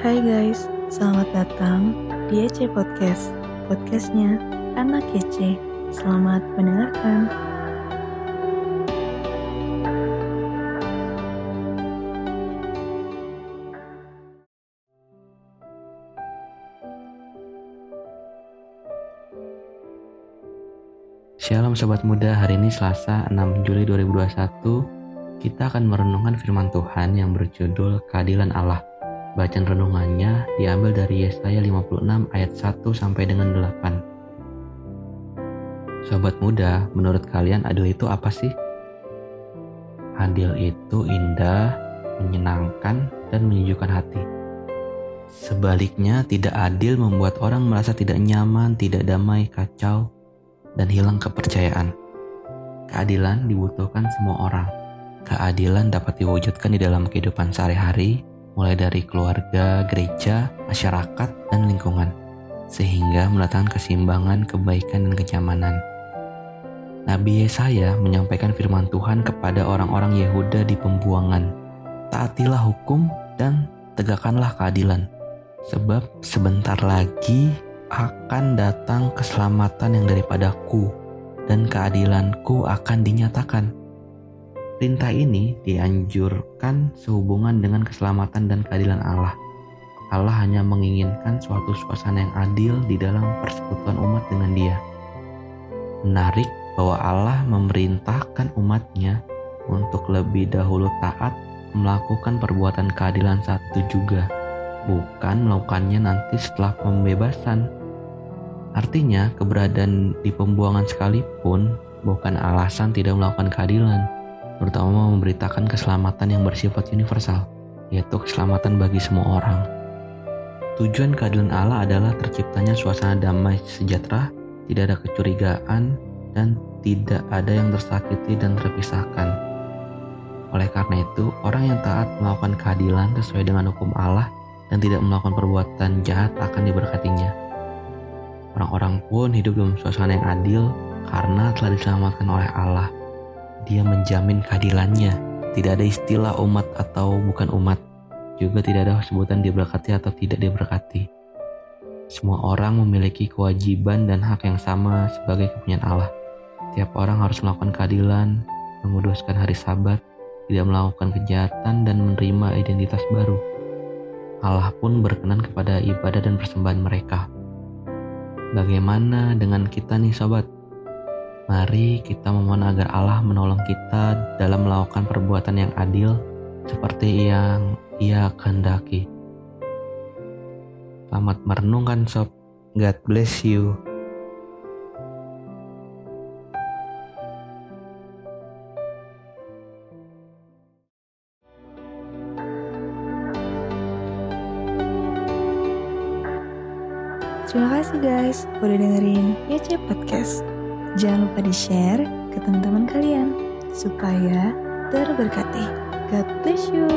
Hai guys, selamat datang di EC Podcast Podcastnya Anak EC Selamat mendengarkan. Shalom Sobat Muda, hari ini Selasa 6 Juli 2021 Kita akan merenungkan firman Tuhan yang berjudul Keadilan Allah Bacaan renungannya diambil dari Yesaya 56 ayat 1 sampai dengan 8 Sobat Muda, menurut kalian adil itu apa sih? Adil itu indah, menyenangkan, dan menyejukkan hati Sebaliknya, tidak adil membuat orang merasa tidak nyaman, tidak damai, kacau, dan hilang kepercayaan. Keadilan dibutuhkan semua orang. Keadilan dapat diwujudkan di dalam kehidupan sehari-hari, mulai dari keluarga, gereja, masyarakat, dan lingkungan, sehingga mendatangkan keseimbangan, kebaikan, dan kenyamanan. Nabi Yesaya menyampaikan firman Tuhan kepada orang-orang Yehuda di pembuangan. Taatilah hukum dan tegakkanlah keadilan. Sebab sebentar lagi akan datang keselamatan yang daripadaku dan keadilanku akan dinyatakan. Perintah ini dianjurkan sehubungan dengan keselamatan dan keadilan Allah. Allah hanya menginginkan suatu suasana yang adil di dalam persekutuan umat dengan dia. Menarik bahwa Allah memerintahkan umatnya untuk lebih dahulu taat melakukan perbuatan keadilan satu juga, bukan melakukannya nanti setelah pembebasan Artinya, keberadaan di pembuangan sekalipun bukan alasan tidak melakukan keadilan, terutama memberitakan keselamatan yang bersifat universal, yaitu keselamatan bagi semua orang. Tujuan keadilan Allah adalah terciptanya suasana damai sejahtera, tidak ada kecurigaan, dan tidak ada yang tersakiti dan terpisahkan. Oleh karena itu, orang yang taat melakukan keadilan sesuai dengan hukum Allah dan tidak melakukan perbuatan jahat akan diberkatinya. Orang-orang pun hidup dalam suasana yang adil karena telah diselamatkan oleh Allah. Dia menjamin keadilannya. Tidak ada istilah umat atau bukan umat. Juga tidak ada sebutan diberkati atau tidak diberkati. Semua orang memiliki kewajiban dan hak yang sama sebagai kepunyaan Allah. Tiap orang harus melakukan keadilan, menguduskan hari sabat, tidak melakukan kejahatan, dan menerima identitas baru. Allah pun berkenan kepada ibadah dan persembahan mereka. Bagaimana dengan kita nih sobat? Mari kita memohon agar Allah menolong kita dalam melakukan perbuatan yang adil seperti yang ia kehendaki. Selamat merenungkan sob. God bless you. Terima kasih guys udah dengerin YC Podcast. Jangan lupa di-share ke teman-teman kalian supaya terberkati. God bless you.